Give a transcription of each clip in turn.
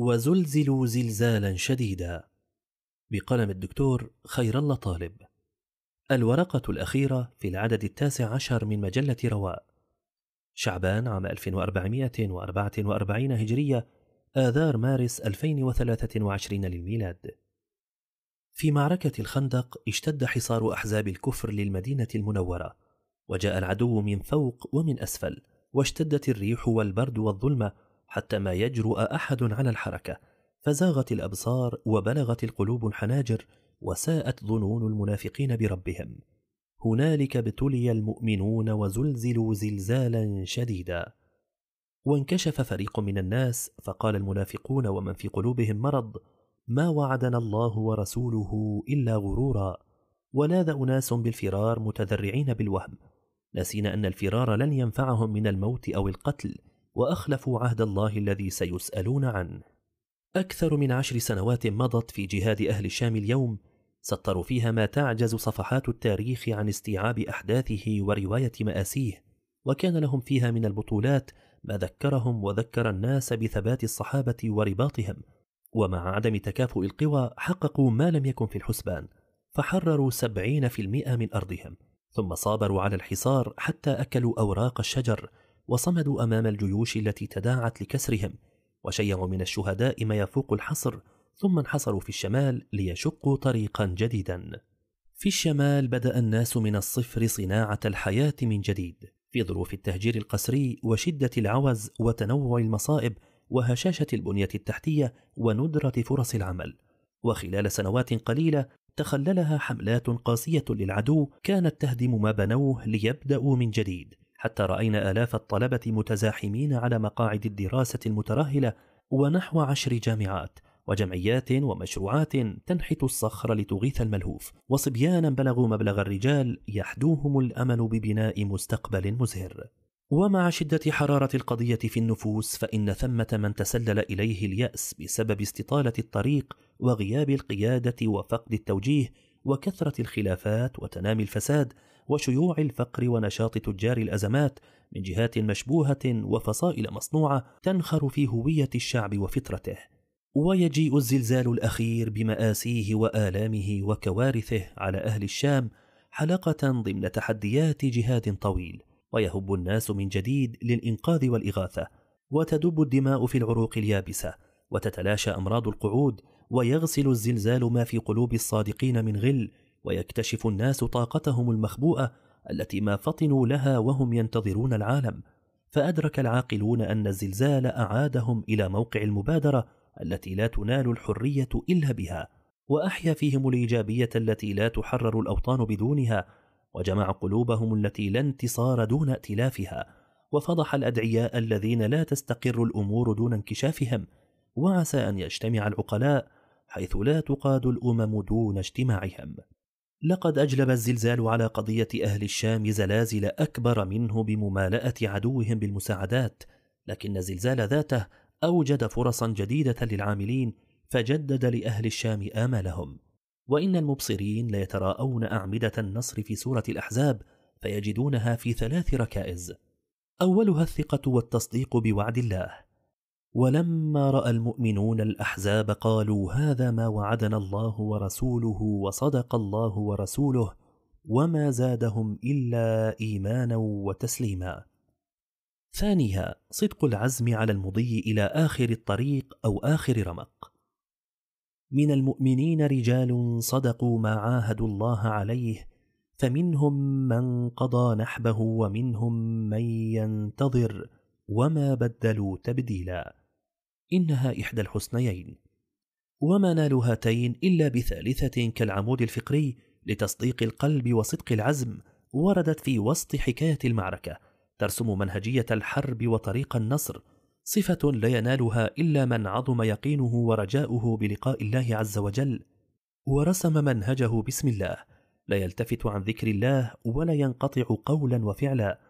وزلزلوا زلزالا شديدا. بقلم الدكتور خير الله طالب. الورقة الأخيرة في العدد التاسع عشر من مجلة رواء. شعبان عام 1444 هجرية آذار مارس 2023 للميلاد. في معركة الخندق اشتد حصار أحزاب الكفر للمدينة المنورة وجاء العدو من فوق ومن أسفل واشتدت الريح والبرد والظلمة حتى ما يجرؤ أحد على الحركة فزاغت الأبصار وبلغت القلوب الحناجر وساءت ظنون المنافقين بربهم. هنالك ابتلي المؤمنون وزلزلوا زلزالا شديدا. وانكشف فريق من الناس فقال المنافقون ومن في قلوبهم مرض ما وعدنا الله ورسوله إلا غرورا. ولاذ أناس بالفرار متذرعين بالوهم. ناسين أن الفرار لن ينفعهم من الموت أو القتل. وأخلفوا عهد الله الذي سيسألون عنه. أكثر من عشر سنوات مضت في جهاد أهل الشام اليوم سطروا فيها ما تعجز صفحات التاريخ عن استيعاب أحداثه ورواية مآسيه وكان لهم فيها من البطولات ما ذكرهم وذكر الناس بثبات الصحابة ورباطهم. ومع عدم تكافؤ القوى حققوا ما لم يكن في الحسبان فحرروا سبعين في المئة من أرضهم ثم صابروا على الحصار حتى أكلوا أوراق الشجر وصمدوا أمام الجيوش التي تداعت لكسرهم وشيعوا من الشهداء ما يفوق الحصر ثم انحصروا في الشمال ليشقوا طريقا جديدا. في الشمال بدأ الناس من الصفر صناعة الحياة من جديد في ظروف التهجير القسري وشدة العوز وتنوع المصائب وهشاشة البنية التحتية وندرة فرص العمل. وخلال سنوات قليلة تخللها حملات قاسية للعدو كانت تهدم ما بنوه ليبدأوا من جديد. حتى رأينا آلاف الطلبة متزاحمين على مقاعد الدراسة المترهلة ونحو عشر جامعات وجمعيات ومشروعات تنحت الصخر لتغيث الملهوف وصبيانا بلغوا مبلغ الرجال يحدوهم الأمل ببناء مستقبل مزهر. ومع شدة حرارة القضية في النفوس فإن ثمة من تسلل إليه اليأس بسبب استطالة الطريق وغياب القيادة وفقد التوجيه وكثرة الخلافات وتنامي الفساد وشيوع الفقر ونشاط تجار الأزمات من جهات مشبوهة وفصائل مصنوعة تنخر في هوية الشعب وفطرته. ويجيء الزلزال الأخير بمآسيه وآلامه وكوارثه على أهل الشام حلقة ضمن تحديات جهاد طويل ويهب الناس من جديد للإنقاذ والإغاثة وتدب الدماء في العروق اليابسة وتتلاشى أمراض القعود ويغسل الزلزال ما في قلوب الصادقين من غل ويكتشف الناس طاقتهم المخبوءة التي ما فطنوا لها وهم ينتظرون العالم. فأدرك العاقلون أن الزلزال أعادهم إلى موقع المبادرة التي لا تنال الحرية إلا بها وأحيا فيهم الإيجابية التي لا تحرر الأوطان بدونها وجمع قلوبهم التي لا انتصار دون ائتلافها وفضح الأدعياء الذين لا تستقر الأمور دون انكشافهم وعسى أن يجتمع العقلاء حيث لا تقاد الأمم دون اجتماعهم. لقد أجلب الزلزال على قضية أهل الشام زلازل أكبر منه بممالأة عدوهم بالمساعدات لكن الزلزال ذاته أوجد فرصا جديدة للعاملين فجدد لأهل الشام آمالهم. وإن المبصرين ليتراءون أعمدة النصر في سورة الأحزاب فيجدونها في ثلاث ركائز. أولها الثقة والتصديق بوعد الله. ولما رأى المؤمنون الأحزاب قالوا هذا ما وعدنا الله ورسوله وصدق الله ورسوله وما زادهم إلا إيمانا وتسليما. ثانيها صدق العزم على المضي إلى آخر الطريق أو آخر رمق. من المؤمنين رجال صدقوا ما عاهدوا الله عليه فمنهم من قضى نحبه ومنهم من ينتظر وما بدلوا تبديلا. إنها إحدى الحسنيين. وما نالوا هاتين إلا بثالثة كالعمود الفقري لتصديق القلب وصدق العزم وردت في وسط حكاية المعركة ترسم منهجية الحرب وطريق النصر صفة لا ينالها إلا من عظم يقينه ورجاؤه بلقاء الله عز وجل ورسم منهجه بسم الله لا يلتفت عن ذكر الله ولا ينقطع قولا وفعلا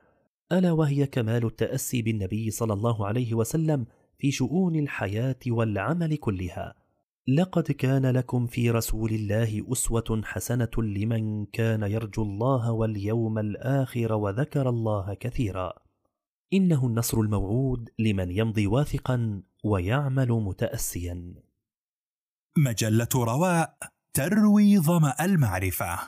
ألا وهي كمال التأسي بالنبي صلى الله عليه وسلم في شؤون الحياة والعمل كلها. لقد كان لكم في رسول الله أسوة حسنة لمن كان يرجو الله واليوم الآخر وذكر الله كثيرا. إنه النصر الموعود لمن يمضي واثقا ويعمل متأسيا. مجلة رواء تروي ظمأ المعرفة.